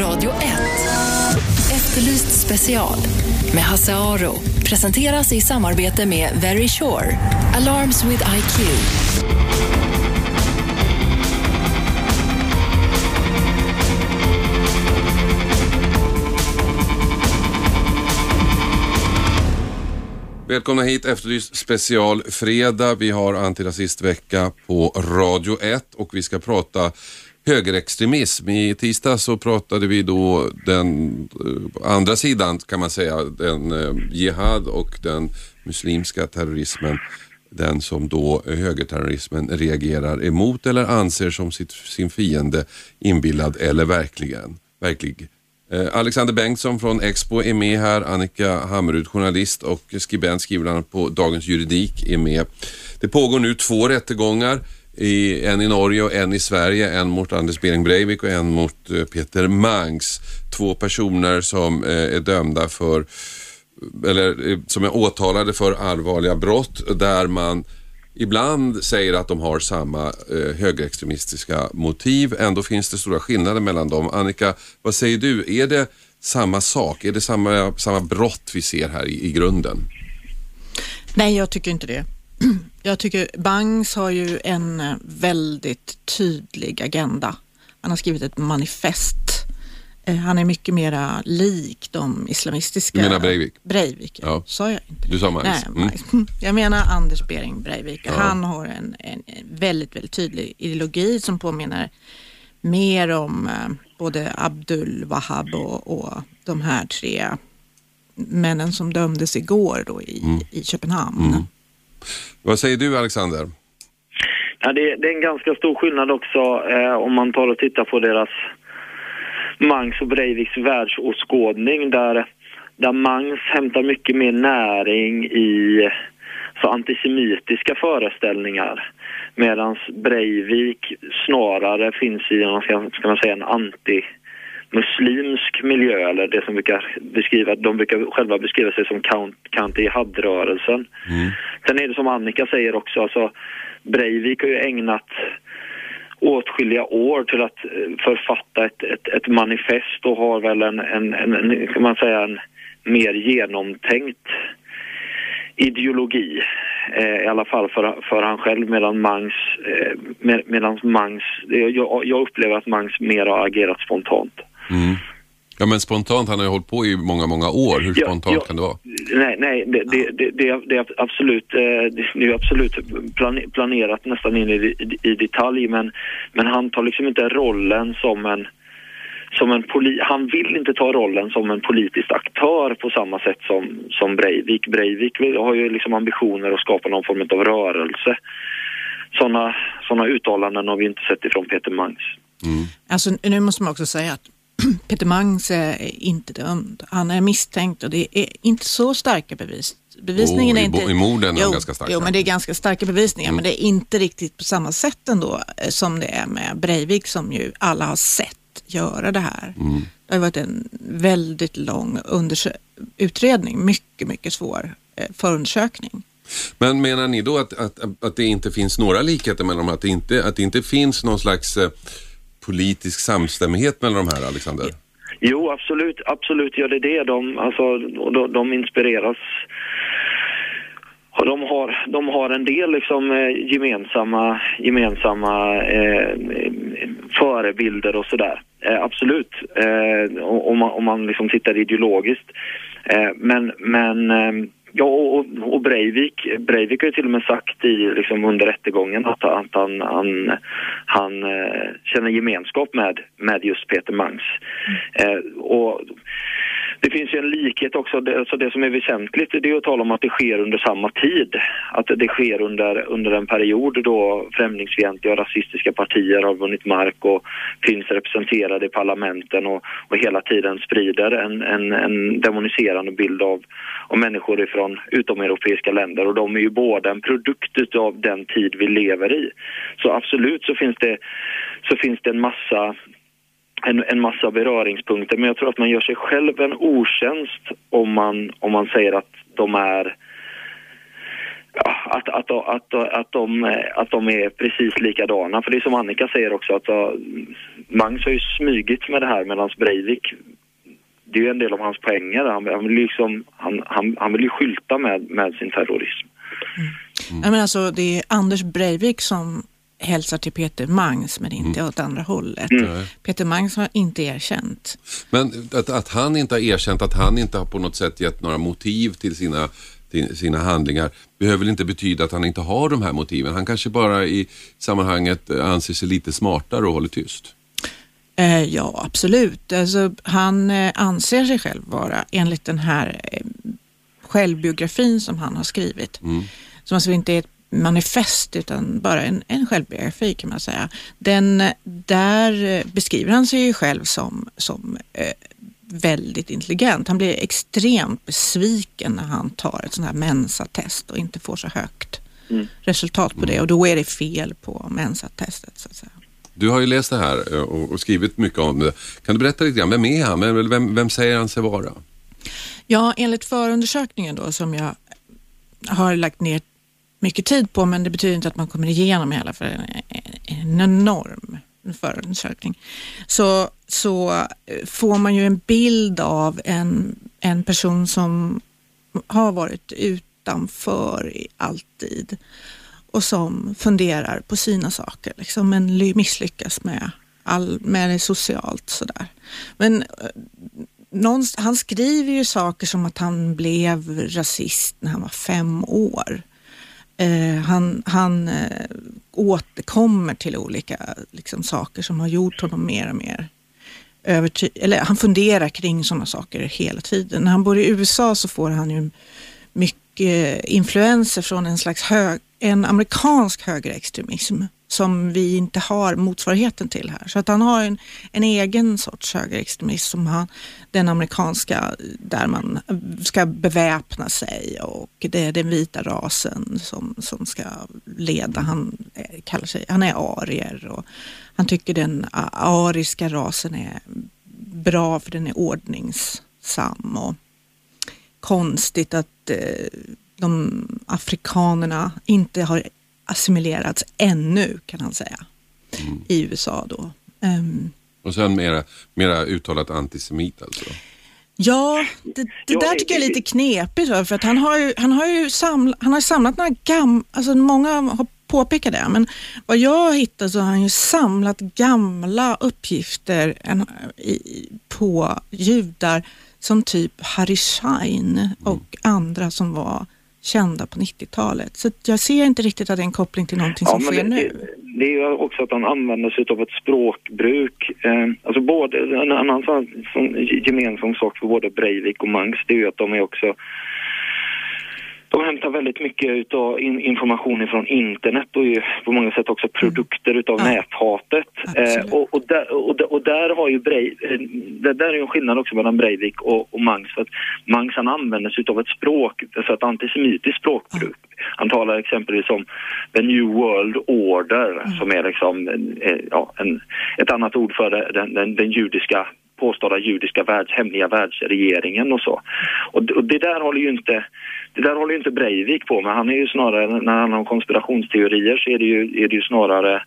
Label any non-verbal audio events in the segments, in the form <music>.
Radio 1. Efterlyst special med Hasse Aro. Presenteras i samarbete med Very Sure. Alarms with IQ. Välkomna hit, Efterlyst special fredag. Vi har antirasistvecka på Radio 1 och vi ska prata högerextremism. I tisdag så pratade vi då den eh, andra sidan kan man säga, den eh, jihad och den muslimska terrorismen. Den som då högerterrorismen reagerar emot eller anser som sitt, sin fiende inbillad eller verkligen, verklig. Eh, Alexander Bengtsson från Expo är med här. Annika Hammerud, journalist och skribent, skriver på Dagens Juridik, är med. Det pågår nu två rättegångar. I, en i Norge och en i Sverige. En mot Anders Behring Breivik och en mot eh, Peter Mangs. Två personer som eh, är dömda för eller eh, som är åtalade för allvarliga brott där man ibland säger att de har samma eh, högerextremistiska motiv. Ändå finns det stora skillnader mellan dem. Annika, vad säger du? Är det samma sak? Är det samma, samma brott vi ser här i, i grunden? Nej, jag tycker inte det. <clears throat> Jag tycker Bangs har ju en eh, väldigt tydlig agenda. Han har skrivit ett manifest. Eh, Han är mycket mera lik de islamistiska... Du menar Breivik? Breivik, ja. Sa jag inte? Du sa Mangs. Nej, Mm. <laughs> Jag menar Anders Behring Breivik. Ja. Han har en, en, väldigt, väldigt tydlig ideologi som påminner mer om eh, både Abdul Wahab och, och de här tre männen som dömdes igår då i, Mm. i Köpenhamn. Vad säger du Alexander? Ja, det, det är en ganska stor skillnad också eh, om man tar och tittar på deras Mangs och Breiviks världsåskådning där, där Mangs hämtar mycket mer näring i så antisemitiska föreställningar medan Breivik snarare finns i en, ska, ska man säga, en anti muslimsk miljö eller det som brukar beskriva, de brukar själva beskriva sig som count- counter-jihad-rörelsen. Sen är det som Annika säger också, alltså Breivik har ju ägnat åtskilliga år till att eh, författa ett, ett, ett manifest och har väl en, en, en, en, kan man säga, en mer genomtänkt ideologi. Eh, I alla fall för, för han själv medan Mangs, eh, med, medan Mangs jag, jag upplever att Mangs mer har agerat spontant. Mm. Ja men spontant, han har ju hållit på i många, många år. Hur Ja, spontant ja. kan det vara? Nej, nej det, det, det, det, är, absolut, eh, det är absolut plane- planerat nästan in i, i, detalj men, men han tar liksom inte rollen som en som en poli- han vill inte ta rollen som en politisk aktör på samma sätt som, som Breivik. Breivik har ju liksom ambitioner att skapa någon form av rörelse. Sådana såna uttalanden har vi inte sett ifrån Peter Mangs. Alltså, nu måste man också säga att <clears throat> Peter Mangs är inte dömd. Han är misstänkt och det är inte så starka bevis. Bevisningen Oh, är i inte... bo- i morden är jo, ganska starka. Jo, men det är ganska starka bevisningar. Men det är inte riktigt på samma sätt ändå eh, som det är med Breivik som ju alla har sett göra det här. Mm. Det har varit en väldigt lång utredning, mycket, mycket svår eh, förundersökning. Men menar ni då att, att, att det inte finns några likheter mellan dem? Att det inte, att det inte finns någon slags eh, politisk samstämmighet mellan de här, Alexander? Jo, absolut, absolut gör det det. De, alltså, de, de inspireras och de har, de har en del liksom, eh, gemensamma, gemensamma eh, förebilder och sådär. Eh, absolut, eh, om man, om man liksom tittar ideologiskt. Eh, men men eh, ja, och, och- Breivik, Breivik har ju till och med sagt i, liksom, under rättegången att, att han, han, han eh, känner gemenskap med, med just Peter Mangs. Eh, och det finns ju en likhet också, det, alltså det som är väsentligt det är att tala om att det sker under samma tid. Att det sker under, under en period då främlingsfientliga och rasistiska partier har vunnit mark och finns representerade i parlamenten och, och hela tiden sprider en, en, en demoniserande bild av, av människor ifrån utomeuropeiska länder och de är ju båda en produkt av den tid vi lever i. Så absolut så finns det, så finns det en massa en, en massa beröringspunkter men jag tror att man gör sig själv en otjänst om man, om man säger att de är att, att, att, att, de, att de är precis likadana. För det är som Annika säger också att Mangs har ju smygit med det här medan Breivik det är ju en del av hans poänger. Han, han, vill, liksom, han, han, han vill ju skylta med, med sin terrorism. Mm. Mm. Men alltså, det är Anders Breivik som hälsar till Peter Mangs men inte mm. åt andra hållet. Mm. Peter Mangs har inte erkänt. Men att, att han inte har erkänt, att han inte har på något sätt gett några motiv till sina till sina handlingar behöver väl inte betyda att han inte har de här motiven. Han kanske bara i sammanhanget anser sig lite smartare och håller tyst. Eh, ja, absolut. Alltså, han eh, anser sig själv vara, enligt den här eh, självbiografin som han har skrivit, mm. som alltså inte är ett manifest utan bara en, en självbiografi kan man säga. Den, där beskriver han sig ju själv som, som eh, väldigt intelligent. Han blir extremt besviken när han tar ett sånt här mensatest och inte får så högt mm. resultat på det mm. och då är det fel på mensatestet så att säga. Du har ju läst det här eh, och skrivit mycket om det. Kan du berätta lite grann, vem är han? Vem, vem säger han sig vara? Ja, enligt förundersökningen då som jag har lagt ner mycket tid på, men det betyder inte att man kommer igenom hela för en, en enorm förundersökning. Så, så eh, får man ju en bild av en, en person som har varit utanför alltid och som funderar på sina saker liksom, men misslyckas med, all, med det socialt sådär. Men eh, någon, han skriver ju saker som att han blev rasist när han var fem år. Eh, han han eh, återkommer till olika liksom, saker som har gjort honom mer och mer övertygad. eller han funderar kring sådana saker hela tiden. När han bor i USA så får han ju mycket influenser från en slags hög, en amerikansk högerextremism som vi inte har motsvarigheten till här. Så att han har en, en egen sorts högerextremism som han, den amerikanska där man ska beväpna sig och det är den vita rasen som, som ska leda. Han kallar sig, han är arier och han tycker den ariska rasen är bra för den är ordningsam och konstigt att eh, de afrikanerna inte har assimilerats ännu kan han säga mm. i USA då. Um, och sen mera, mera uttalat antisemit alltså? Ja, det, det där tycker jag är lite knepigt för att han har ju, han har ju samlat, han har samlat några gamla, alltså många har påpekat det, men vad jag har hittat så har han ju samlat gamla uppgifter på judar som typ Harry Schein mm. och andra som var kända på 90-talet. Så jag ser inte riktigt att det är en koppling till någonting som sker det, nu. Det är ju också att han använder sig av ett språkbruk. Eh, alltså både, en annan sån gemensam sak för både Breivik och Mangs det är ju att de är också de hämtar väldigt mycket utav in, information från internet och ju på många sätt också produkter utav mm. näthatet. Eh, och, och, där, och, och, där har ju Breivik, eh, det där är ju en skillnad också mellan Breivik och, och Mangs. För att Mangs han använder sig utav ett språk, alltså ett antisemitiskt språkbruk. Han talar exempelvis om the new world order mm. som är liksom eh, ja, en, ett annat ord för den, den, den judiska påstådda judiska världs, hemliga världsregeringen och så. Och, och, det där håller ju inte det där håller inte Breivik på med. Han är ju snarare, när han har konspirationsteorier så är det ju, är det ju snarare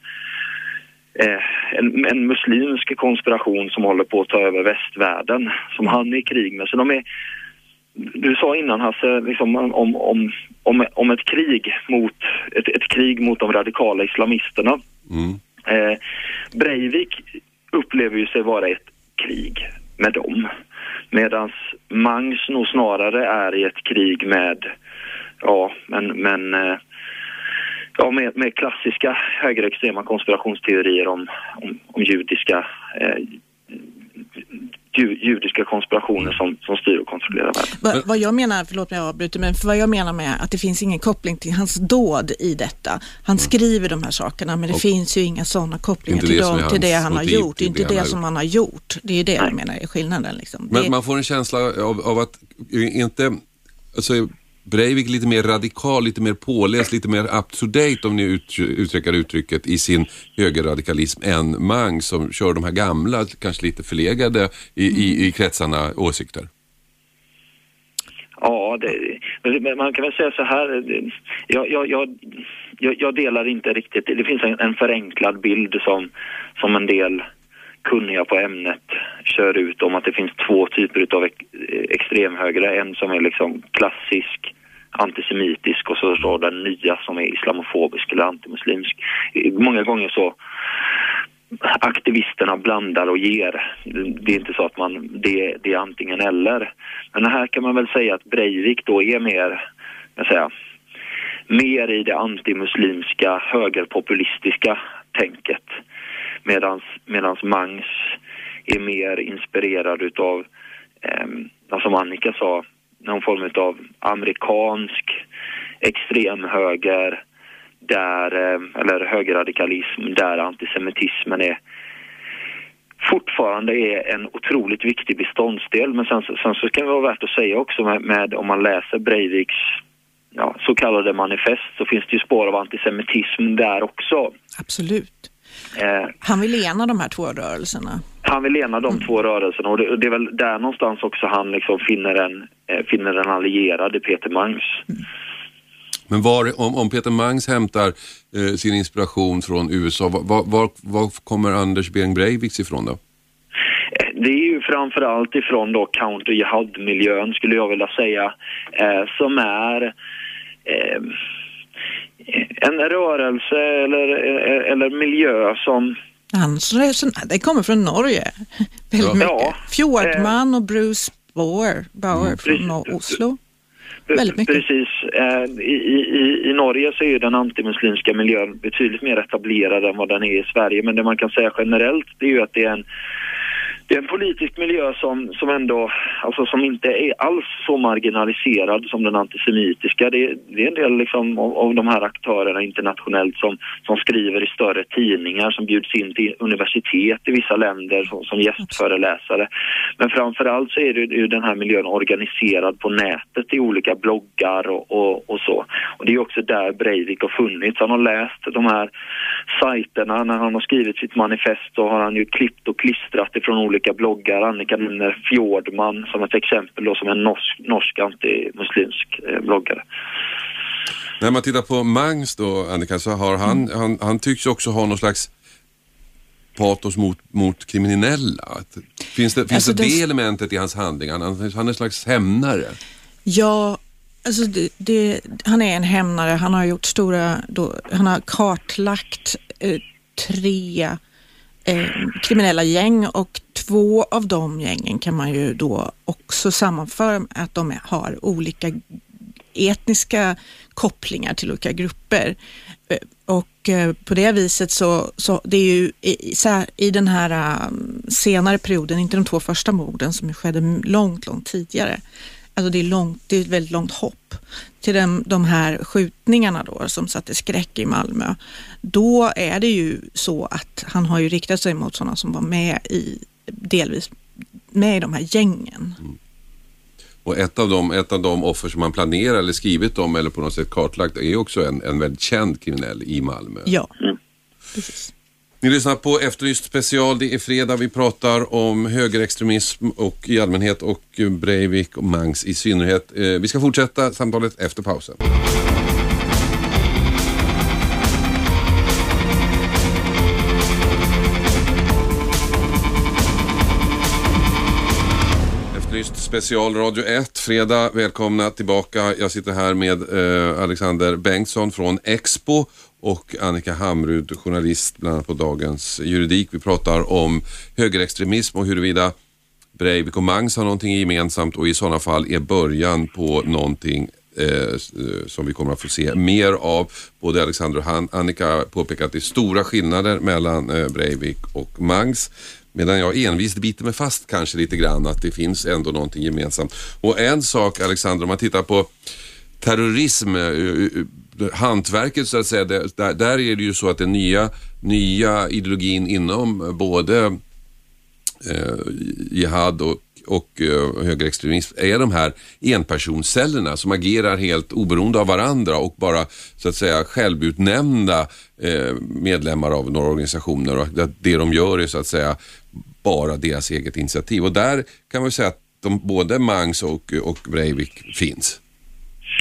eh, en, en muslimsk konspiration som håller på att ta över västvärlden som han är i krig med. Så de är, du sa innan Hasse liksom, om, om, om, om ett krig mot ett, ett krig mot de radikala islamisterna. Mm. Eh, Breivik upplever ju sig vara ett krig med dem. Medan Mangs nog snarare är i ett krig med, ja, men, men eh, ja, med, med klassiska högerextrema konspirationsteorier om, om, om judiska eh, judiska konspirationer som, som styr och kontrollerar världen. Va, vad jag menar, förlåt mig jag avbryter, men för vad jag menar med att det finns ingen koppling till hans dåd i detta. Han mm. skriver de här sakerna men det och finns ju inga sådana kopplingar till, dem, till det han har gjort. Det är inte det, det som han har gjort. Det är det Nej. jag menar är skillnaden. Liksom. Men det... man får en känsla av, av att inte, alltså Breivik lite mer radikal, lite mer påläst, lite mer up to date om ni ut, uttrycker uttrycket i sin högerradikalism än Mang som kör de här gamla, kanske lite förlegade i, i, i kretsarna åsikter? Ja, det, man kan väl säga så här. Jag, jag, jag, jag, delar inte riktigt. Det finns en, en förenklad bild som, som en del kunniga på ämnet kör ut om att det finns två typer av extremhögre. En som är liksom klassisk antisemitisk och så står den nya som är islamofobisk eller antimuslimsk. Många gånger så aktivisterna blandar och ger. Det är inte så att man, det, det är antingen eller. Men här kan man väl säga att Breivik då är mer, jag säga, mer i det antimuslimska högerpopulistiska tänket. Medans, medans Mangs är mer inspirerad utav, eh, som Annika sa, någon form av amerikansk extremhöger där, eh, eller högerradikalism där antisemitismen är fortfarande är en otroligt viktig beståndsdel. Men sen, sen så kan det vara värt att säga också med, med om man läser Breiviks ja, så kallade manifest så finns det ju spår av antisemitism där också. Absolut. Eh, han vill ena de här två rörelserna. Han vill ena de mm. två rörelserna och det, det, är väl där någonstans också han liksom finner en, eh, finner en allierad i Peter Mangs. Mm. Men var, om, om Peter Mangs hämtar eh, sin inspiration från USA, var, var, var kommer Anders Behring Breiviks ifrån då? Eh, det är ju framförallt ifrån då counter jihad-miljön skulle jag vilja säga, eh, som är eh, en rörelse eller, eller miljö som Hans resonemang, det kommer från Norge. Väldigt mycket. Ja, Fjordman och Bruce Bauer, Bauer mm, från Oslo. Väldigt mycket. Precis. Eh, I, i, I Norge så är den antimuslimska miljön betydligt mer etablerad än vad den är i Sverige. Men det man kan säga generellt det är ju att det är en det är en politisk miljö som, som ändå, alltså som inte är alls så marginaliserad som den antisemitiska. Det, det är en del liksom av, av, de här aktörerna internationellt som, som skriver i större tidningar, som bjuds in till universitet i vissa länder som, som gästföreläsare. Men framförallt så är det ju den här miljön organiserad på nätet i olika bloggar och, och, och så. Och det är också där Breivik har funnits. Han har läst de här sajterna. När han har skrivit sitt manifest så har han ju klippt och klistrat ifrån olika olika bloggar. Annika nämner Fjordman som ett exempel då, som en norsk, norsk antimuslimsk eh, bloggare. När man tittar på Mangs då, Annika, så har han, mm. han, han tycks också ha någon slags patos mot, mot kriminella. Finns det, finns alltså det, det elementet i hans handling? Han, han är en slags hämnare. Ja, alltså det, det, han är en hämnare. Han har gjort stora, då, han har kartlagt eh, tre eh, kriminella gäng och två av de gängen kan man ju då också sammanföra med att de har olika etniska kopplingar till olika grupper. Eh, och eh, på det viset så, så det är ju i, i den här um, senare perioden, inte de två första morden som skedde långt, långt tidigare, Alltså det är, långt, det är ett väldigt långt hopp till de, de här skjutningarna då som satte skräck i Malmö. Då är det ju så att han har ju riktat sig mot sådana som var med i, delvis med i de här gängen. Mm. Och ett av, dem, ett av de offer som man planerar eller skrivit om eller på något sätt kartlagt är också en, en väldigt känd kriminell i Malmö. Ja, mm. precis. Ni lyssnar på Efterlyst special. Det är fredag. Vi pratar om högerextremism och i allmänhet och Breivik och Mangs i synnerhet. Eh, vi ska fortsätta samtalet efter pausen. Specialradio special Radio 1, fredag. Välkomna tillbaka. Jag sitter här med eh, Alexander Bengtsson från Expo och Annika Hamrud, journalist bland annat på Dagens Juridik. Vi pratar om högerextremism och huruvida Breivik och Mangs har någonting gemensamt och i sådana fall är början på någonting eh, eh som vi kommer att få se mer av. Både Alexander och Annika påpekar att det är stora skillnader mellan eh, Breivik och Mangs. Medan jag envist biter mig fast kanske lite grann att det finns ändå någonting gemensamt. Och en sak Alexander, om man tittar på terrorism, eh, eh, eh, hantverket så att säga, där, där är det ju så att den nya, nya ideologin inom både eh, jihad och och högerextremism är de här enpersonscellerna som agerar helt oberoende av varandra och bara så att säga självutnämnda medlemmar av några organisationer och det de gör är så att säga bara deras eget initiativ och där kan man säga att de, både Mangs och, och Breivik finns?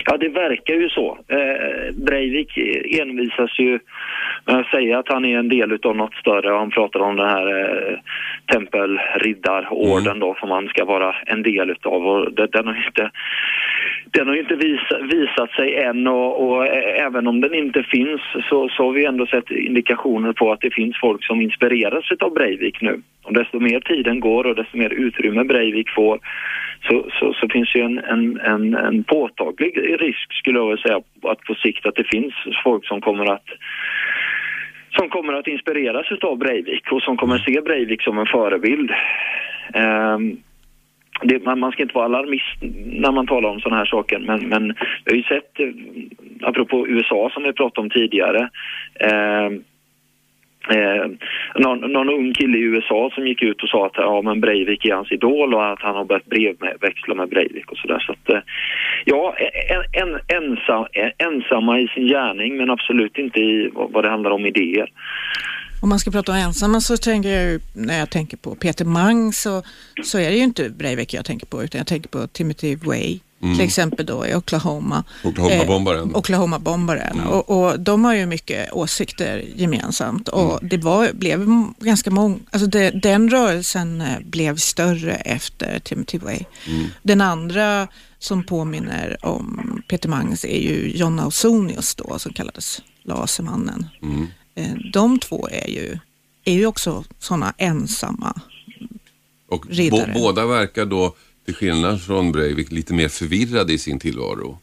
Ja, det verkar ju så. Eh, Breivik envisas ju med att säga att han är en del av något större. Han pratar om den här eh, tempelriddarorden mm. då som han ska vara en del utav. Och det, den har inte, den har inte visa, visat sig än och, och, eh, även om den inte finns så, så har vi ändå sett indikationer på att det finns folk som inspireras av Breivik nu. Och desto mer tiden går och desto mer utrymme Breivik får så, så, så finns ju en, en, en, en påtaglig risk skulle jag vilja säga att på sikt att det finns folk som kommer att som kommer att inspireras av Breivik och som kommer se Breivik som en förebild. Um, det, man, man, ska inte vara alarmist när man talar om sådana här saker men, men vi har ju sett, eh, apropå USA som vi pratade om tidigare, eh, Eh, någon, någon ung kille i USA som gick ut och sa att ja, men Breivik är hans idol och att han har börjat brevväxla med Breivik och sådär. Så att, eh, ja, en, en, ensam, ensamma i sin gärning men absolut inte i vad, vad det handlar om idéer. Om man ska prata om ensamma så tänker jag ju, när jag tänker på Peter Mang så, så är det ju inte Breivik jag tänker på utan jag tänker på Timothy Way Mm. Till exempel då i Oklahoma. Oklahoma-bombaren. Eh, Oklahoma-bombaren. Mm. Och, och, de har ju mycket åsikter gemensamt och mm. det var, blev ganska många, alltså det, den rörelsen eh, blev större efter Timothy Way. Mm. Den andra som påminner om Peter Mangs är ju John Ausonius då som kallades Lasermannen. Mm. Eh, de två är ju, är ju också sådana ensamma och riddare. båda verkar då till skillnad från Breivik lite mer förvirrade i sin tillvaro.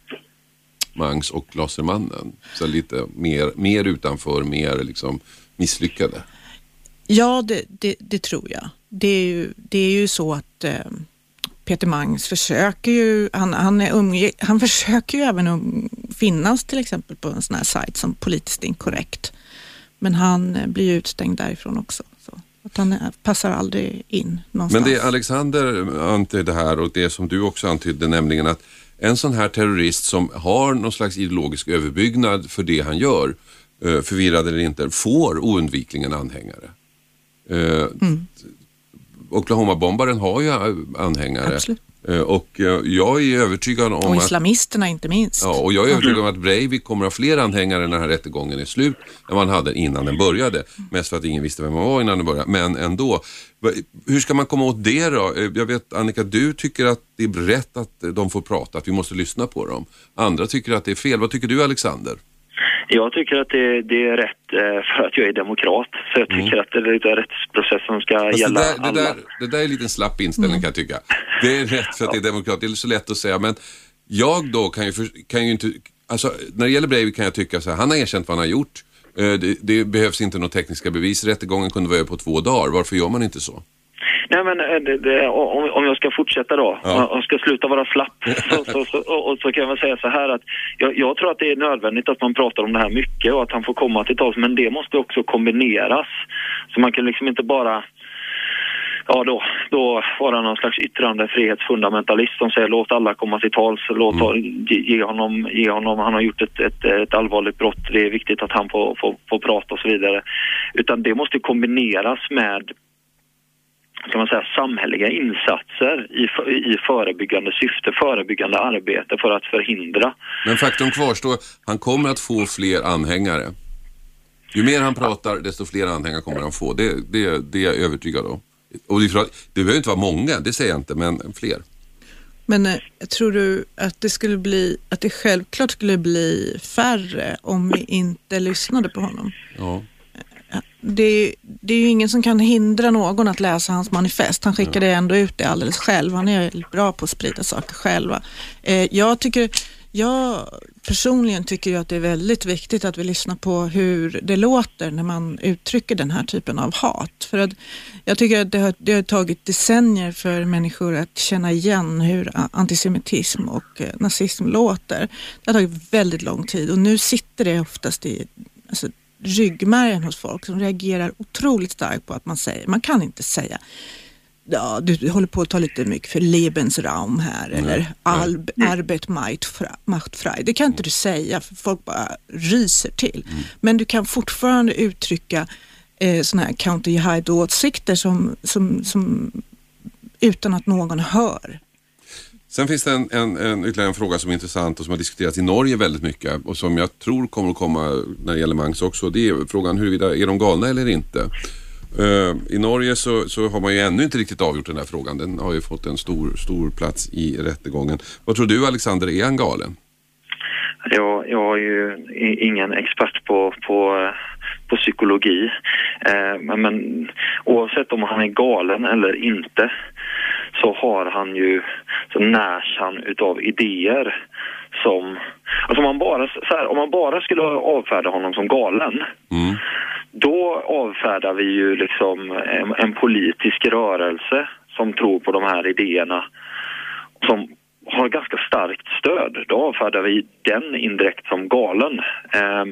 Mangs och Lasermannen. Så lite mer, mer utanför, mer liksom misslyckade. Ja, det, det, det tror jag. Det är ju, det är ju så att eh, Peter Mangs försöker ju, han, han, är umge, han försöker ju även um, finnas till exempel på en sån här sajt som politiskt inkorrekt. Men han eh, blir ju utstängd därifrån också. Så. Att han passar aldrig in någonstans. Men det Alexander antydde här och det som du också antydde, nämligen att en sån här terrorist som har någon slags ideologisk överbyggnad för det han gör, eh, förvirrad eller inte, får oundvikligen anhängare. Eh, mm. Oklahoma-bombaren har ju anhängare. Absolut. Eh, och jag är övertygad om och islamisterna att, inte minst. Ja, och jag är övertygad om att Breivik kommer att ha fler anhängare när den här rättegången är slut än man hade innan den började. Mest för att ingen visste vem man var innan den började, men ändå. Hur ska man komma åt det då? Eh, jag vet Annika, du tycker att det är rätt att de får prata, att vi måste lyssna på dem. Andra tycker att det är fel. Vad tycker du Alexander? Jag tycker att det, det, är rätt eh, för att jag är demokrat. Så jag tycker mm. att det är en rättsprocess som ska alltså gälla det där, alla. Det där, det där är en liten slapp inställning mm. kan jag tycka. Det är rätt för att ja. det är demokrat. Det är så lätt att säga. Men jag då kan ju, kan ju inte... Alltså, när det gäller Breivik kan jag tycka så här, han har erkänt vad han har gjort. Eh, det, det behövs inte några tekniska bevis. Rättegången kunde vara över på två dagar. Varför gör man inte så? Nej men eh, det, det, om, om jag ska fortsätta då, ja. om jag ska sluta vara slapp, <laughs> så, så, så, och, och, så kan jag väl säga så här att jag, jag, tror att det är nödvändigt att man pratar om det här mycket och att han får komma till tals, men det måste också kombineras. Så man kan liksom inte bara ja då, då var han någon slags yttrandefrihetsfundamentalist som säger låt alla komma till tals, låt mm. ge, honom, ge honom, han har gjort ett, ett, ett allvarligt brott, det är viktigt att han får, får, får prata och så vidare. Utan det måste kombineras med kan man säga, samhälleliga insatser i, i förebyggande syfte, förebyggande arbete för att förhindra. Men faktum kvarstår, han kommer att få fler anhängare. Ju mer han pratar, desto fler anhängare kommer han få. Det, det, det är jag övertygad om. Och det, det behöver inte vara många, det säger jag inte, men fler. Men eh, tror du att det skulle bli, att det självklart skulle bli färre om vi inte lyssnade på honom? Ja det, det, är ju ingen som kan hindra någon att läsa hans manifest. Han skickade ändå ut det alldeles själv. Han är bra på att sprida saker själva. Eh, jag tycker, jag personligen tycker jag att det är väldigt viktigt att vi lyssnar på hur det låter när man uttrycker den här typen av hat. För att jag tycker att det har, det har tagit decennier för människor att känna igen hur antisemitism och eh, nazism låter. Det har tagit väldigt lång tid och nu sitter det oftast i alltså, ryggmärgen hos folk som reagerar otroligt starkt på att man säger, man kan inte säga ja, du håller på att ta lite mycket för Lebensraum här nej, eller Alb, nej. Arbet macht frei. Det kan inte du säga för folk bara ryser till. Mm. Men du kan fortfarande uttrycka eh, sådana här counter jihad-åsikter som, som, som, utan att någon hör Sen finns det en, en, en, ytterligare en fråga som är intressant och som har diskuterats i Norge väldigt mycket och som jag tror kommer att komma när det gäller Mangs också. Det är frågan huruvida är de galna eller inte. Uh, I Norge så, så, har man ju ännu inte riktigt avgjort den här frågan. Den har ju fått en stor, stor plats i rättegången. Vad tror du Alexander, är han galen? Jag, jag är ju ingen expert på, på, på psykologi. Eh, men, oavsett om han är galen eller inte så har han ju, så närs han utav idéer som, alltså om man bara, så här, om man bara skulle avfärda honom som galen mm. då avfärdar vi ju liksom en, en politisk rörelse som tror på de här idéerna som har ganska starkt stöd. Då avfärdar vi den indirekt som galen. Eh,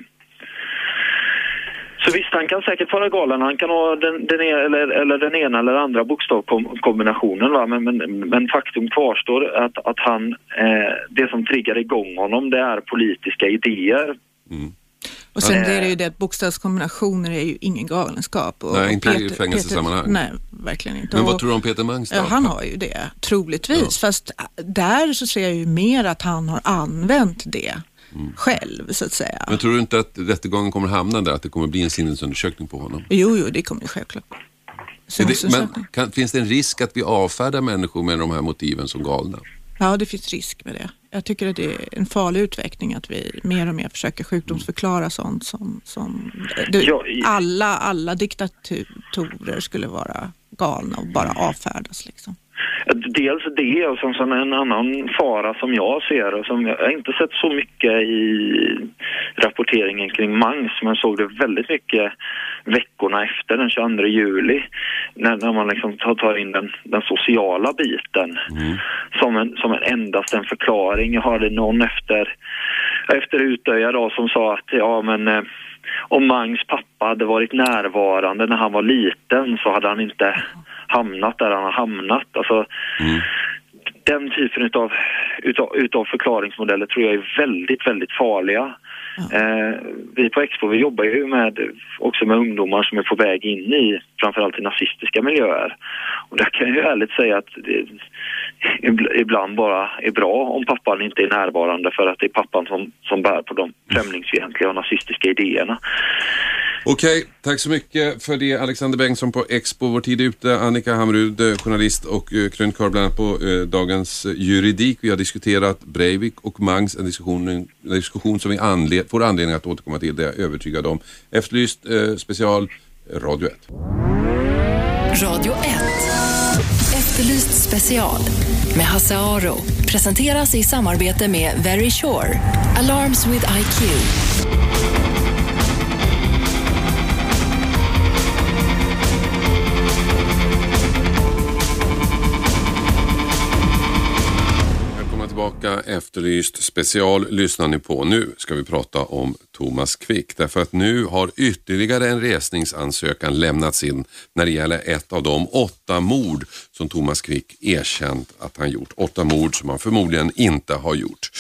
så visst, han kan säkert vara galen. Han kan ha den, den, e- eller, eller den ena eller andra bokstavkombinationen. Va? Men, men, men faktum kvarstår att, att han, eh, det som triggar igång honom det är politiska idéer. Mm. Och sen är det ju det att bokstavskombinationer är ju ingen galenskap. Och nej, inte Peter, i fängelsesammanhang. Nej, verkligen inte. Men vad tror du om Peter Mangs då? Han har ju det, troligtvis. Ja. Fast där så ser jag ju mer att han har använt det mm. själv så att säga. Men tror du inte att rättegången kommer hamna där, att det kommer bli en sinnesundersökning på honom? Jo, jo, det kommer det självklart. Det, men kan, finns det en risk att vi avfärdar människor med de här motiven som galna? Ja, det finns risk med det. Jag tycker att det är en farlig utveckling att vi mer och mer försöker sjukdomsförklara sånt som, som det, alla, alla diktatorer skulle vara galna och bara avfärdas. Liksom. Dels det och sen en annan fara som jag ser och som jag inte sett så mycket i rapporteringen kring Mangs men såg det väldigt mycket veckorna efter den 22 juli när, när man liksom tar in den, den sociala biten mm. som, en, som en endast en förklaring. Jag hörde någon efter, efter Utöja då som sa att ja men eh, om Mangs pappa hade varit närvarande när han var liten så hade han inte hamnat där han har hamnat. Alltså, mm. Den typen utav, utav, utav förklaringsmodeller tror jag är väldigt, väldigt farliga. Eh, vi på Expo vi jobbar ju med, också med ungdomar som är på väg in i framförallt i nazistiska miljöer. Och där kan jag ju ärligt säga att det ibland bara är bra om pappan inte är närvarande för att det är pappan som, som bär på de främlingsfientliga och nazistiska idéerna. Okej, tack så mycket för det Alexander Bengtsson på Expo. Vår tid är ute. Annika Hamrud, eh, journalist och eh, krönikör bland annat på eh, Dagens eh, Juridik. Vi har diskuterat Breivik och Mangs, en diskussion, en diskussion som vi anled får anledning att återkomma till, det är jag övertygad om. Efterlyst eh, special, Radio 1. Radio 1. Efterlyst special med Hasse Aro presenteras i samarbete med Very Sure. Alarms with IQ. Tillbaka, Efterlyst special lyssnar ni på. Nu ska vi prata om Thomas Quick därför att nu har ytterligare en resningsansökan lämnats in när det gäller ett av de åtta mord som Thomas Quick erkänt att han gjort. Åtta mord som han förmodligen inte har gjort.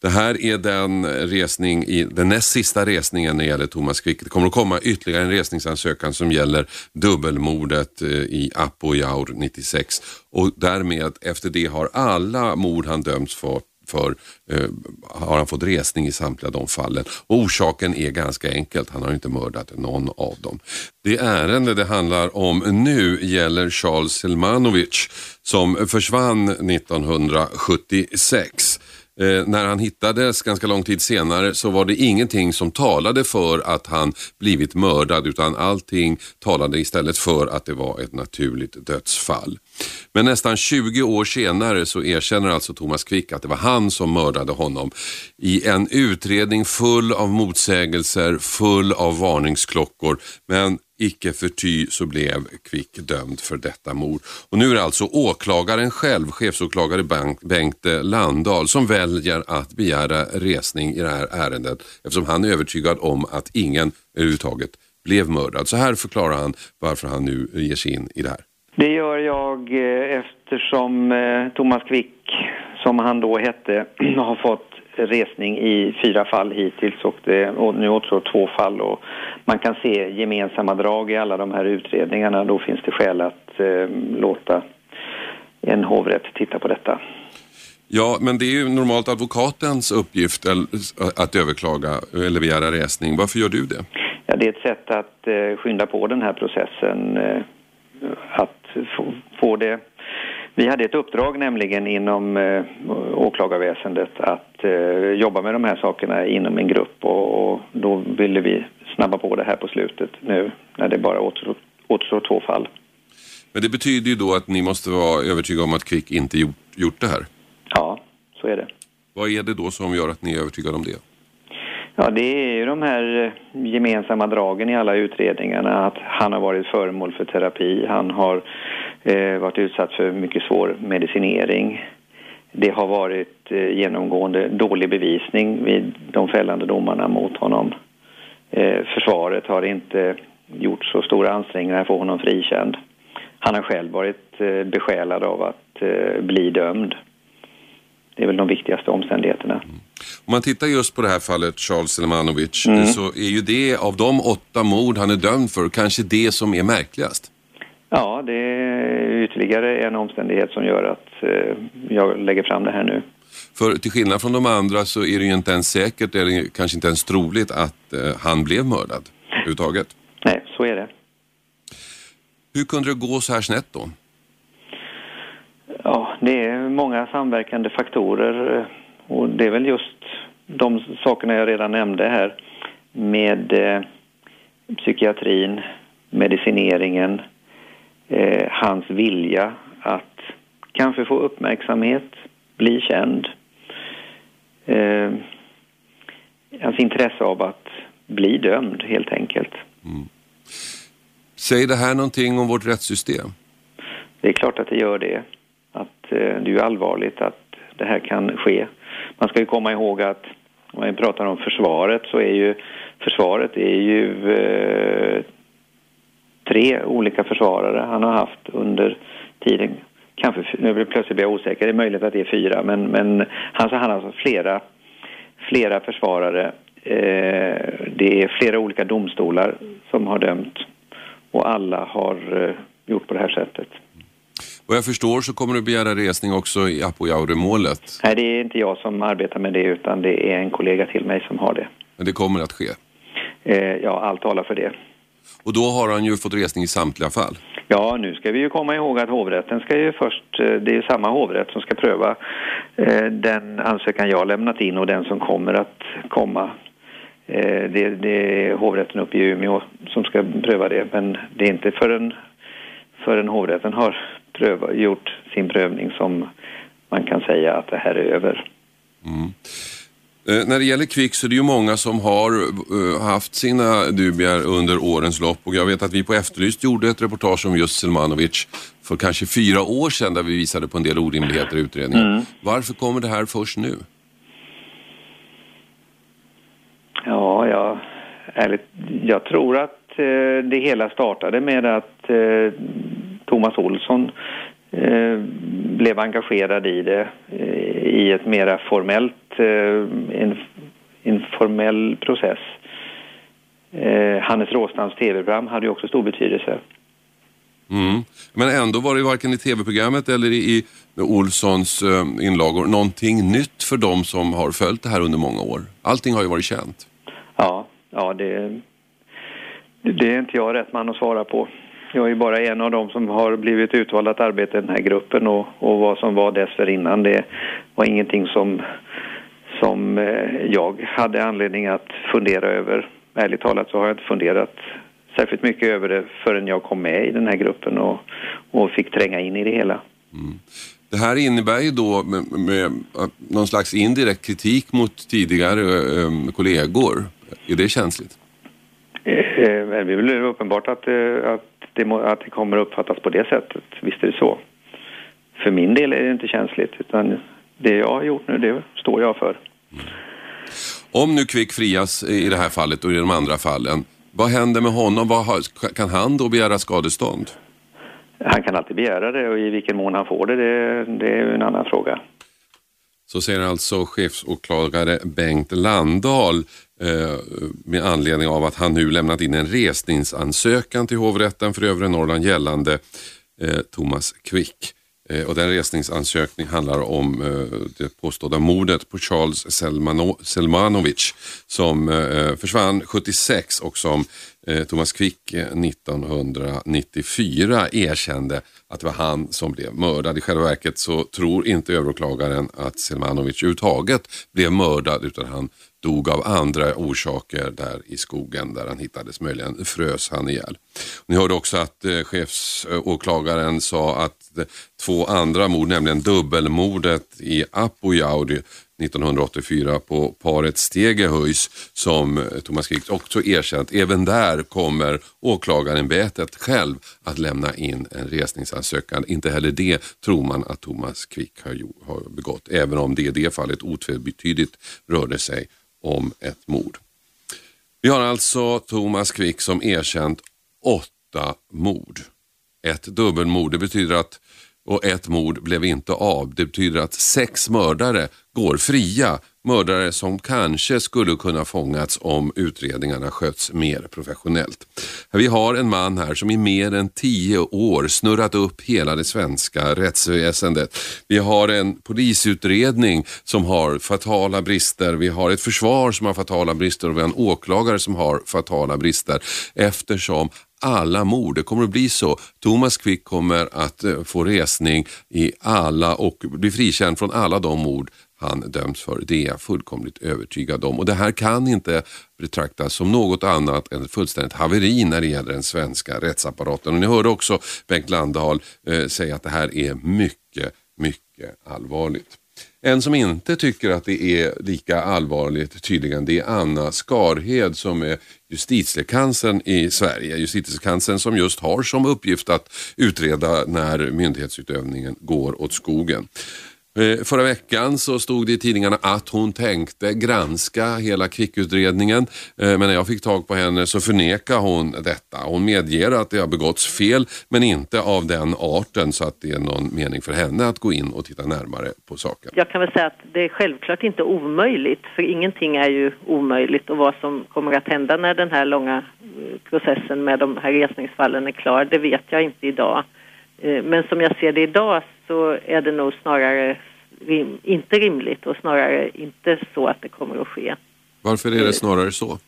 Det här är den, resning i, den näst sista resningen när det gäller Thomas Quick. Det kommer att komma ytterligare en resningsansökan som gäller dubbelmordet eh, i Apojaur 96 och därmed efter det har alla mord han dömts för för eh, har han fått resning i samtliga de fallen. Och orsaken är ganska enkelt, han har inte mördat någon av dem. Det ärende det handlar om nu gäller Charles Selmanovic som försvann 1976. Eh, när han hittades ganska lång tid senare så var det ingenting som talade för att han blivit mördad utan allting talade istället för att det var ett naturligt dödsfall. Men nästan 20 år senare så erkänner alltså Thomas Quick att det var han som mördade honom i en utredning full av motsägelser, full av varningsklockor. Men Icke förty så blev Quick dömd för detta mord. Och nu är det alltså åklagaren själv, chefsåklagare Bengt Landahl, som väljer att begära resning i det här ärendet eftersom han är övertygad om att ingen överhuvudtaget blev mördad. Så här förklarar han varför han nu ger sig in i det här. Det gör jag eh, eftersom eh, Thomas Quick, som han då hette, <clears throat> har fått resning i fyra fall hittills och, det, och nu återstår två fall och man kan se gemensamma drag i alla de här utredningarna. Då finns det skäl att eh, låta en hovrätt titta på detta. Ja, men det är ju normalt advokatens uppgift att överklaga eller begära resning. Varför gör du det? Ja, det är ett sätt att eh, skynda på den här processen. Eh, att det... Vi hade ett uppdrag nämligen inom eh, åklagarväsendet att eh, jobba med de här sakerna inom en grupp och, och, då ville vi snabba på det här på slutet nu när det bara återstår, återstår två fall. Men det betyder ju då att ni måste vara övertygade om att Kvick inte gjort, gjort det här? Ja, så är det. Vad är det då som gör att ni är övertygade om det? Ja, det är ju de här eh, gemensamma dragen i alla utredningarna. Att han har varit föremål för terapi, han har eh, varit utsatt för mycket svår medicinering. Det har varit eh, genomgående dålig bevisning vid de fällande domarna mot honom. Eh, försvaret har inte gjort så stora ansträngningar för honom frikänd. Han har själv varit eh, besjälad av att eh, bli dömd. Det är väl de viktigaste omständigheterna. Mm. Om man tittar just på det här fallet Charles Selmanovic mm. så är ju det av de åtta mord han är dömd för kanske det som är märkligast. Ja, det är ytterligare en omständighet som gör att eh, jag lägger fram det här nu. För till skillnad från de andra så är det ju inte ens säkert eller kanske inte ens troligt att eh, han blev mördad överhuvudtaget. Nej, så är det. Hur kunde det gå så här snett då? Ja, det är många samverkande faktorer eh, och det är väl just de sakerna jag redan nämnde här med eh, psykiatrin, medicineringen, eh, hans vilja att kanske få uppmärksamhet, bli känd. Eh, hans intresse av att bli dömd helt enkelt. Mm. Säger det här någonting om vårt rättssystem? Det är klart att det gör det. Att eh, det är allvarligt att det här kan ske. Man ska ju komma ihåg att om vi pratar om försvaret så är ju försvaret är ju eh, tre olika försvarare han har haft under tiden. Kanske, nu plötsligt blir jag osäker, det är möjligt att det är fyra, men, men han, han har alltså flera, flera försvarare. Eh, det är flera olika domstolar som har dömt och alla har eh, gjort på det här sättet. Vad jag förstår så kommer du begära resning också i Apojaure-målet. Nej, det är inte jag som arbetar med det utan det är en kollega till mig som har det. Men det kommer att ske? Eh, ja, allt talar för det. Och då har han ju fått resning i samtliga fall? Ja, nu ska vi ju komma ihåg att hovrätten ska ju först, eh, det är ju samma hovrätt som ska pröva eh, den ansökan jag lämnat in och den som kommer att komma. Eh, det, det är hovrätten uppe i Umeå som ska pröva det, men det är inte förrän, förrän hovrätten har pröva, gjort sin prövning som man kan säga att det här är över. Mm. Eh, när det gäller Kvick så är det ju många som har uh, haft sina dubier under årens lopp och jag vet att vi på Efterlyst gjorde ett reportage om just Selmanovic för kanske fyra år sedan där vi visade på en del orimligheter i utredningen. Mm. Varför kommer det här först nu? Ja, jag, ärligt, jag tror att eh, det hela startade med att eh, Thomas Olsson eh, blev engagerad i det eh, i ett mera formellt, eh, en, en formell process. Eh, Hannes Råstams tv-program hade ju också stor betydelse. Mm. Men ändå var det varken i tv-programmet eller i Olssons eh, inlagor någonting nytt för dem som har följt det här under många år. Allting har ju varit känt. Ja, ja det, det är inte jag rätt man att svara på. Jag är bara en av dem som har blivit utvald att arbeta i den här gruppen och, och vad som var dessförinnan det var ingenting som, som eh, jag hade anledning att fundera över. Ärligt talat så har jag inte funderat särskilt mycket över det förrän jag kom med i den här gruppen och, och fick tränga in i det hela. Mm. Det här innebär ju då med, med, någon slags indirekt kritik mot tidigare um, kollegor. Är det känsligt? Eh, eh det är väl uppenbart att, eh, att det, må, att det kommer uppfattas på det sättet. Visst är det så. För min del är det inte känsligt utan det jag har gjort nu det står jag för. Om nu Kvick frias i det här fallet och i de andra fallen, vad händer med honom? Vad har, kan han då begära skadestånd? Han kan alltid begära det och i vilken mån han får det, det, det är en annan fråga. Så säger alltså chefsåklagare Bengt Landahl Eh, med anledning av att han nu lämnat in en resningsansökan till hovrätten för övre Norrland gällande eh, Thomas Quick. Eh, och den resningsansökning handlar om det påstådda mordet på Charles Selmano Selmanovic som försvann 76 och som Thomas Quick 1994 erkände att det var han som blev mördad. I själva verket så tror inte överåklagaren att Selmanovic överhuvudtaget blev mördad utan han dog av andra orsaker där i skogen där han hittades. Möjligen frös han ihjäl. Ni hörde också att eh, chefsåklagaren sa att eh, två andra mord, nämligen dubbelmordet i Apojaudi 1984 på paret Stegehöjs som eh, Thomas Quick också erkänt. Även där kommer åklagarämbetet själv att lämna in en resningsansökan. Inte heller det tror man att Thomas Quick har, begått, även om det i det fallet otvetydigt rörde sig om ett mord. Vi har alltså Thomas Quick som erkänt åtta mord. Ett dubbelmord, det betyder att och ett mord blev inte av. Det betyder att sex mördare går fria. Mördare som kanske skulle kunna fångats om utredningarna sköts mer professionellt. Vi har en man här som i mer än tio år snurrat upp hela det svenska rättsväsendet. Vi har en polisutredning som har fatala brister. Vi har ett försvar som har fatala brister och vi har en åklagare som har fatala brister eftersom alla mord. Det kommer att bli så. Thomas Quick kommer att eh, få resning i alla och bli frikänd från alla de mord han döms för. Det är jag fullkomligt övertygad om. Och det här kan inte betraktas som något annat än ett fullständigt haveri när det gäller den svenska rättsapparaten. Och ni hörde också Bengt Landahl eh, säga att det här är mycket, mycket allvarligt. En som inte tycker att det är lika allvarligt tydligen det är Anna Skarhed som är justitiekanslern i Sverige. Justitiekanslern som just har som uppgift att utreda när myndighetsutövningen går åt skogen. Eh, förra veckan så stod det i tidningarna att hon tänkte granska hela kvickutredningen. Eh, men när jag fick tag på henne så förnekar hon detta. Hon medger att det har begåtts fel men inte av den arten så att det är någon mening för henne att gå in och titta närmare på saken. Jag kan väl säga att det är självklart inte omöjligt för ingenting är ju omöjligt och vad som kommer att hända när den här långa eh, processen med de här resningsfallen är klar det vet jag inte idag. Men som jag ser det idag så är det nog snarare rim, inte rimligt och snarare inte så att det kommer att ske. Varför är det eh, snarare så?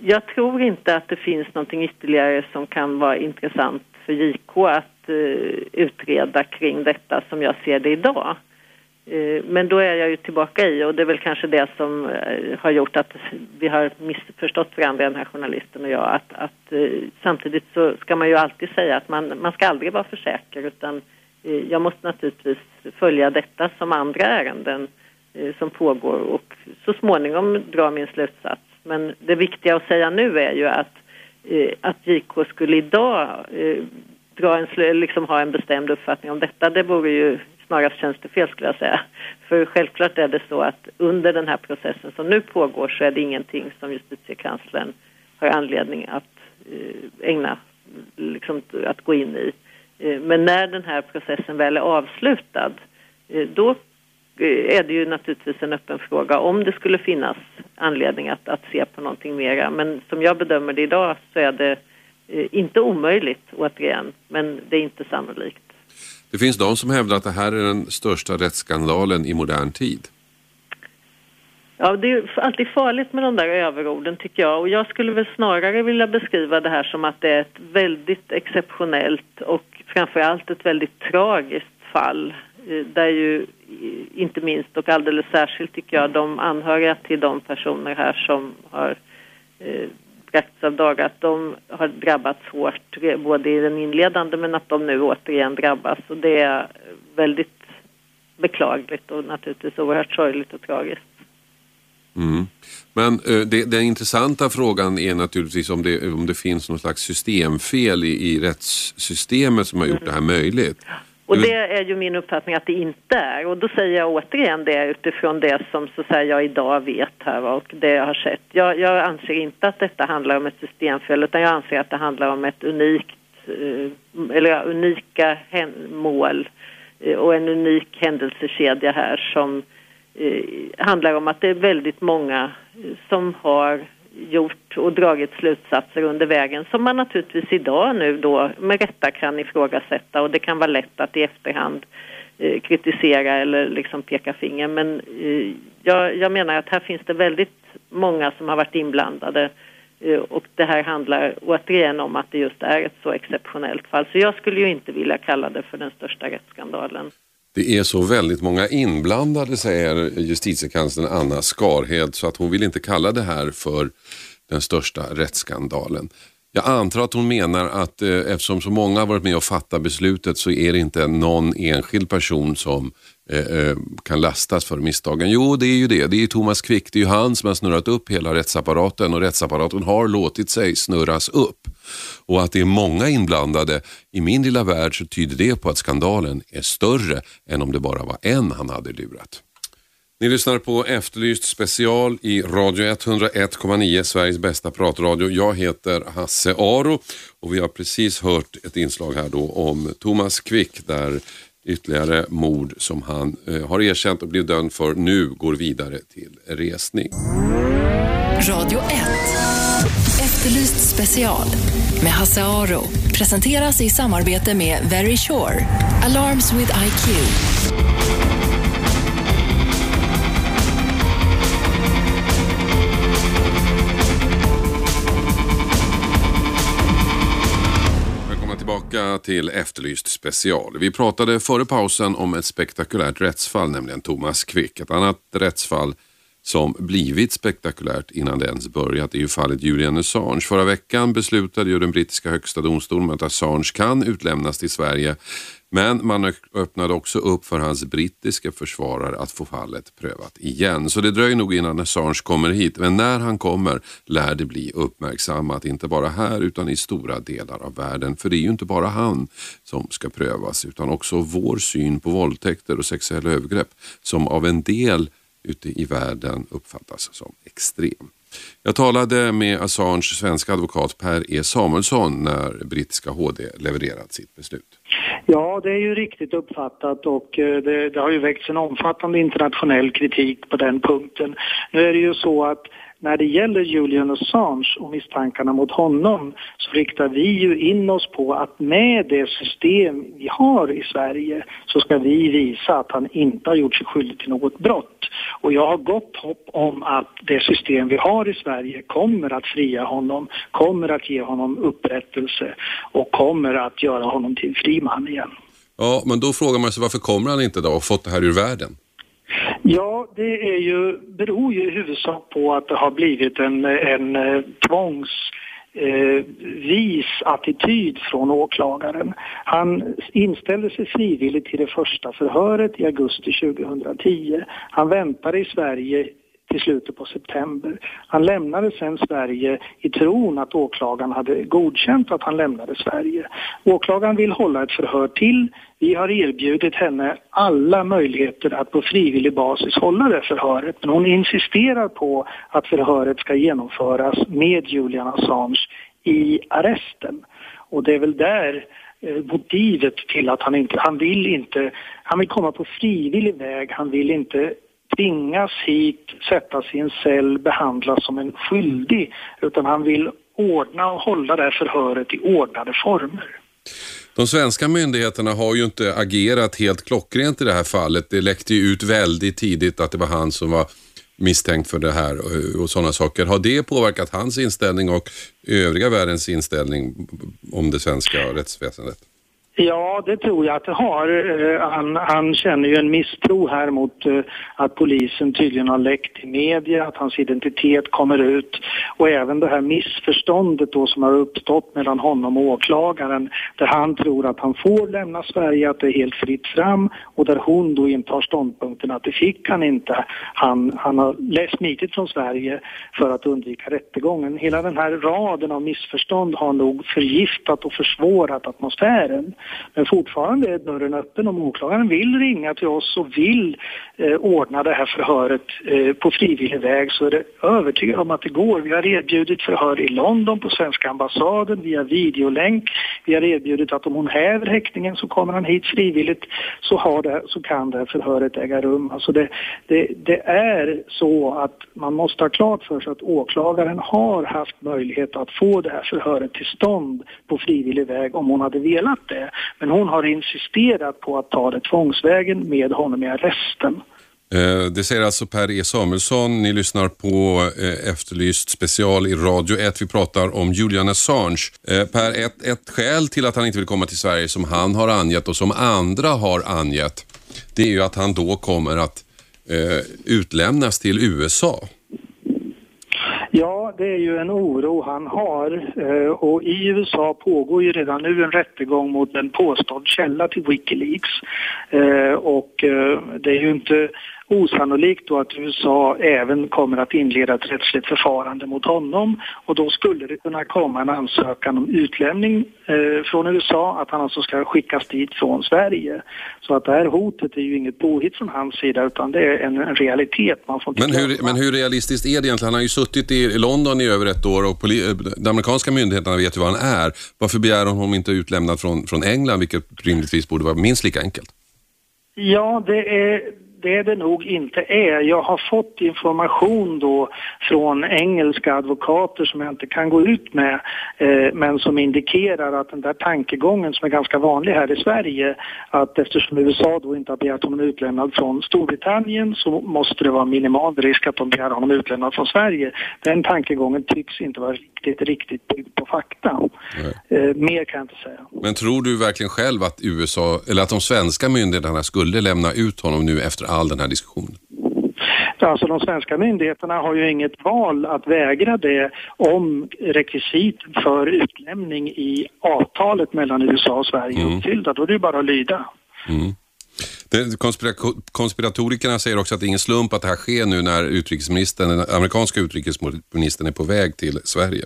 Jag tror inte att det finns någonting ytterligare som kan vara intressant för JK att uh, utreda kring detta som jag ser det idag. Eh, men då är jag ju tillbaka i, och det är väl kanske det som eh, har gjort att vi har missförstått varandra, den här journalisten och jag, att, att eh, samtidigt så ska man ju alltid säga att man, man ska aldrig vara för säker utan jag måste naturligtvis följa detta som andra ärenden som pågår och så småningom dra min slutsats. Men det viktiga att säga nu är ju att, att JK skulle idag dra en, liksom ha en bestämd uppfattning om detta, det vore ju snarast tjänstefel skulle jag säga. För självklart är det så att under den här processen som nu pågår så är det ingenting som justitiekanslern har anledning att eh, ägna, liksom att gå in i. Eh, men när den här processen väl är avslutad, eh, då är det ju naturligtvis en öppen fråga om det skulle finnas anledning att, att se på någonting mera. Men som jag bedömer det idag så är det inte omöjligt återigen, men det är inte sannolikt. Det finns de som hävdar att det här är den största rättsskandalen i modern tid. Ja, det är alltid farligt med de där överorden tycker jag och jag skulle väl snarare vilja beskriva det här som att det är ett väldigt exceptionellt och framförallt ett väldigt tragiskt fall eh, där ju eh, inte minst och alldeles särskilt tycker jag de anhöriga till de personer här som har eh, dagar att de har drabbats hårt både i den inledande men att de nu återigen drabbas och det är väldigt beklagligt och naturligtvis oerhört sorgligt och tragiskt. Mm. Men uh, det, den intressanta frågan är naturligtvis om det, om det finns någon slags systemfel i, i rättssystemet som har gjort mm. det här möjligt. Och det är ju min uppfattning att det inte är. Och då säger jag återigen det utifrån det som så säga, jag idag vet här och det jag har sett. Jag, jag anser inte att detta handlar om ett systemfel utan jag anser att det handlar om ett unikt, uh, eller unika mål uh, och en unik händelsekedja här som eh, handlar om att det är väldigt många som har gjort och dragit slutsatser under vägen som man naturligtvis idag nu då med rätta kan ifrågasätta. Och det kan vara lätt att i efterhand eh, kritisera eller liksom peka finger. Men eh, jag, jag, menar att här finns det väldigt många som har varit inblandade eh, och det här handlar återigen om att det just är ett så exceptionellt fall. Så jag skulle ju inte vilja kalla det för den största rättsskandalen. Det är så väldigt många inblandade säger justitiekanslern Anna Skarhed så att hon vill inte kalla det här för den största rättsskandalen. Jag antar att hon menar att eh, eftersom så många har varit med och fattat beslutet så är det inte någon enskild person som Eh, eh, kan lastas för misstagen. Jo, det är ju det. Det är ju Thomas Quick. Det är ju han som har snurrat upp hela rättsapparaten och rättsapparaten har låtit sig snurras upp. Och att det är många inblandade, i min lilla värld så tyder det på att skandalen är större än om det bara var en han hade lurat. Ni lyssnar på Efterlyst special i Radio 101,9, Sveriges bästa pratradio. Jag heter Hasse Aro och vi har precis hört ett inslag här då om Thomas Quick där ytterligare mord som han eh, har erkänt och blivit dömd för nu går vidare till resning. Radio 1. Efterlyst special med Hasse Aro presenteras i samarbete med Very Sure. Alarms with IQ. Tillbaka till Efterlyst special. Vi pratade före pausen om ett spektakulärt rättsfall, nämligen Thomas Quick. Ett annat rättsfall som blivit spektakulärt innan det ens börjat är ju fallet Julian Assange. Förra veckan beslutade ju den brittiska högsta domstolen att Assange kan utlämnas till Sverige men man öppnade också upp för hans brittiska försvarare att få fallet prövat igen. Så det dröjer nog innan Assange kommer hit. Men när han kommer lär det bli uppmärksammat, inte bara här utan i stora delar av världen. För det är ju inte bara han som ska prövas utan också vår syn på våldtäkter och sexuella övergrepp som av en del ute i världen uppfattas som extrem. Jag talade med Assange svenska advokat Per E Samuelsson när brittiska HD levererat sitt beslut. Ja, det är ju riktigt uppfattat och eh, det, det har ju väckts en omfattande internationell kritik på den punkten. Nu är det ju så att när det gäller Julian Assange och misstankarna mot honom så riktar vi ju in oss på att med det system vi har i Sverige så ska vi visa att han inte har gjort sig skyldig till något brott. Och jag har gott hopp om att det system vi har i Sverige kommer att fria honom, kommer att ge honom upprättelse och kommer att göra honom till fri man igen. Ja, men då frågar man sig varför kommer han inte då och fått det här ur världen? Ja, det är ju, beror ju i huvudsak på att det har blivit en, en eh, tvångs eh, vis attityd från åklagaren. Han inställde sig frivilligt till det första förhöret i augusti 2010. Han väntade i Sverige till slutet på september. Han lämnade sen Sverige i tron att åklagaren hade godkänt att han lämnade Sverige. Åklagaren vill hålla ett förhör till. Vi har erbjudit henne alla möjligheter att på frivillig basis hålla det förhöret men hon insisterar på att förhöret ska genomföras med Julian Assange i arresten. Och det är väl där eh, motivet till att han inte, han vill inte, han vill komma på frivillig väg, han vill inte tvingas hit, sättas i en cell, behandlas som en skyldig utan han vill ordna och hålla det här förhöret i ordnade former. De svenska myndigheterna har ju inte agerat helt klockrent i det här fallet. Det läckte ju ut väldigt tidigt att det var han som var misstänkt för det här eh, och sådana saker. Har det påverkat hans inställning och övriga världens inställning om det svenska rättsväsendet? Ja, det tror jag att det har. Eh, han, han känner ju en misstro här mot eh, att polisen tydligen har läckt till media, att hans identitet kommer ut och även det här missförståndet då som har uppstått mellan honom och åklagaren där han tror att han får lämna Sverige, att det är helt fritt fram och där hon då intar ståndpunkten att det fick han inte. Han, han har smitit från Sverige för att undvika rättegången. Hela den här raden av missförstånd har nog förgiftat och försvårat atmosfären. Men fortfarande är dörren öppen om åklagaren vill ringa till oss och vill eh, ordna det här förhöret eh, på frivillig väg så är det övertygad om att det går. Vi har erbjudit förhör i London på svenska ambassaden via videolänk. Vi har erbjudit att om hon häver häktningen så kommer han hit frivilligt så, har det, så kan det här förhöret äga rum. Alltså det, det, det är så att man måste ha klart för sig att åklagaren har haft möjlighet att få det här förhöret till stånd på frivillig väg om hon hade velat det. Men hon har insisterat på att ta det tvångsvägen med honom i arresten. Eh, det säger alltså Per E Samuelsson. Ni lyssnar på eh, Efterlyst special i Radio 1. Vi pratar om Julian Assange. Eh, per, ett, ett skäl till att han inte vill komma till Sverige som han har angett och som andra har angett, det är ju att han då kommer att utlämnas till USA. Ja, det är ju en oro han har eh, och i USA pågår ju redan nu en rättegång mot en påstådd källa till Wikileaks. Eh, och eh, det är ju inte osannolikt då att USA även kommer att inleda ett rättsligt förfarande mot honom och då skulle det kunna komma en ansökan om utlämning eh, från USA, att han alltså ska skickas dit från Sverige. Så att det här hotet är ju inget påhitt från hans sida utan det är en, en realitet. Man får men, hur, men hur realistiskt är det egentligen? Han har ju suttit i London i över ett år och de amerikanska myndigheterna vet ju vad han är. Varför begär hon honom inte utlämnad från, från England, vilket rimligtvis borde vara minst lika enkelt? Ja, det är det det nog inte är. Jag har fått information då från engelska advokater som jag inte kan gå ut med eh, men som indikerar att den där tankegången som är ganska vanlig här i Sverige att eftersom USA då inte har begärt honom utlämnad från Storbritannien så måste det vara minimal risk att de begär honom utlämnad från Sverige. Den tankegången tycks inte vara riktigt, riktigt byggd på fakta. Eh, mer kan jag inte säga. Men tror du verkligen själv att USA, eller att de svenska myndigheterna skulle lämna ut honom nu efter all den här diskussionen? Alltså de svenska myndigheterna har ju inget val att vägra det om rekvisiten för utlämning i avtalet mellan USA och Sverige mm. är uppfyllda. Då är det ju bara att lyda. Mm. Konspira konspiratorikerna säger också att det är ingen slump att det här sker nu när utrikesministern, den amerikanska utrikesministern är på väg till Sverige.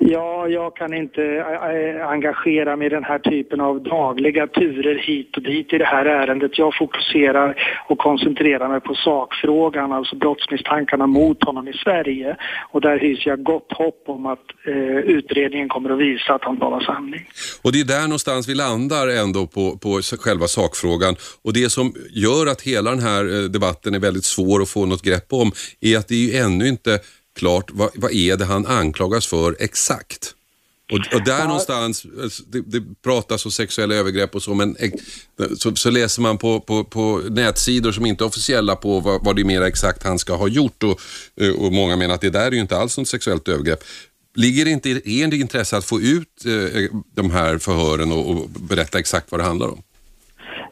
Ja, jag kan inte eh, eh, engagera mig i den här typen av dagliga turer hit och dit i det här ärendet. Jag fokuserar och koncentrerar mig på sakfrågan, alltså brottsmisstankarna mot honom i Sverige. Och där hyser jag gott hopp om att eh, utredningen kommer att visa att han talar sanning. Och det är där någonstans vi landar ändå på, på själva sakfrågan. Och det som gör att hela den här eh, debatten är väldigt svår att få något grepp om är att det är ju ännu inte klart vad, vad är det han anklagas för exakt. Och, och där ja. någonstans, det, det pratas om sexuella övergrepp och så, men så, så, läser man på, på, på nätsidor som inte är officiella på vad, vad det är mer exakt han ska ha gjort och, och många menar att det där är ju inte alls något sexuellt övergrepp. Ligger det inte i ert intresse att få ut eh, de här förhören och, och berätta exakt vad det handlar om?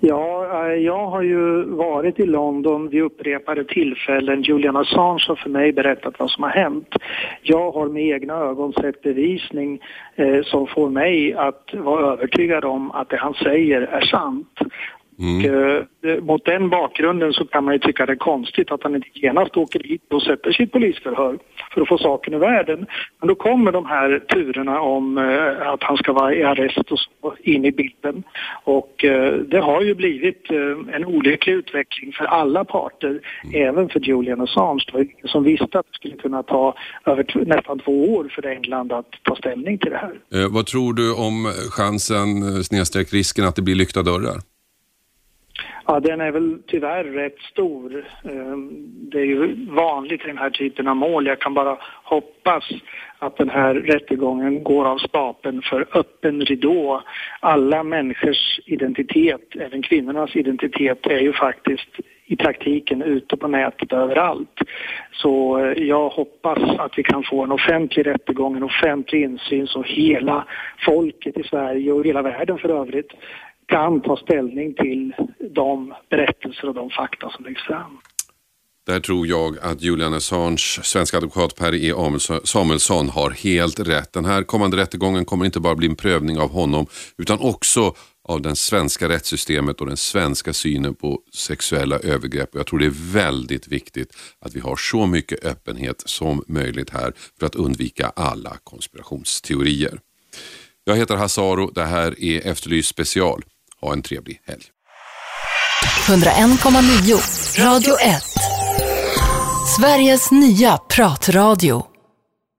Ja, eh, jag har ju varit i London vid upprepade tillfällen. Julian Assange har för mig berättat vad som har hänt. Jag har med egna ögon sett bevisning eh, som får mig att vara övertygad om att det han säger är sant. Mm. Och, eh, mot den bakgrunden så kan man ju tycka det är konstigt att han inte genast åker hit och sätter sitt polisförhör för att få saken i världen. Men då kommer de här turerna om eh, att han ska vara i arrest och så in i bilden. Och eh, det har ju blivit eh, en olycklig utveckling för alla parter, mm. även för Julian Assange. Det var ingen som visste att det skulle kunna ta över nästan två år för England att ta ställning till det här. Eh, vad tror du om chansen, eh, snedstreck risken, att det blir lyckta dörrar? Ja, den är väl tyvärr rätt stor. Ehm, det är ju vanligt i den här typen av mål. Jag kan bara hoppas att den här rättegången går av stapeln för öppen ridå. Alla människors identitet, även kvinnornas identitet, är ju faktiskt i praktiken ute på nätet överallt. Så eh, jag hoppas att vi kan få en offentlig rättegång, en offentlig insyn så hela folket i Sverige och hela världen för övrigt kan ta ställning till de berättelser och de fakta som läggs fram. Där tror jag att Julian Assange, svensk advokat Per E Samuelsson har helt rätt. Den här kommande rättegången kommer inte bara bli en prövning av honom utan också av det svenska rättssystemet och den svenska synen på sexuella övergrepp. Jag tror det är väldigt viktigt att vi har så mycket öppenhet som möjligt här för att undvika alla konspirationsteorier. Jag heter Hasaro, det här är Efterlyst special. Ha en trevlig helg. 101,9 Radio 1 Sveriges nya pratradio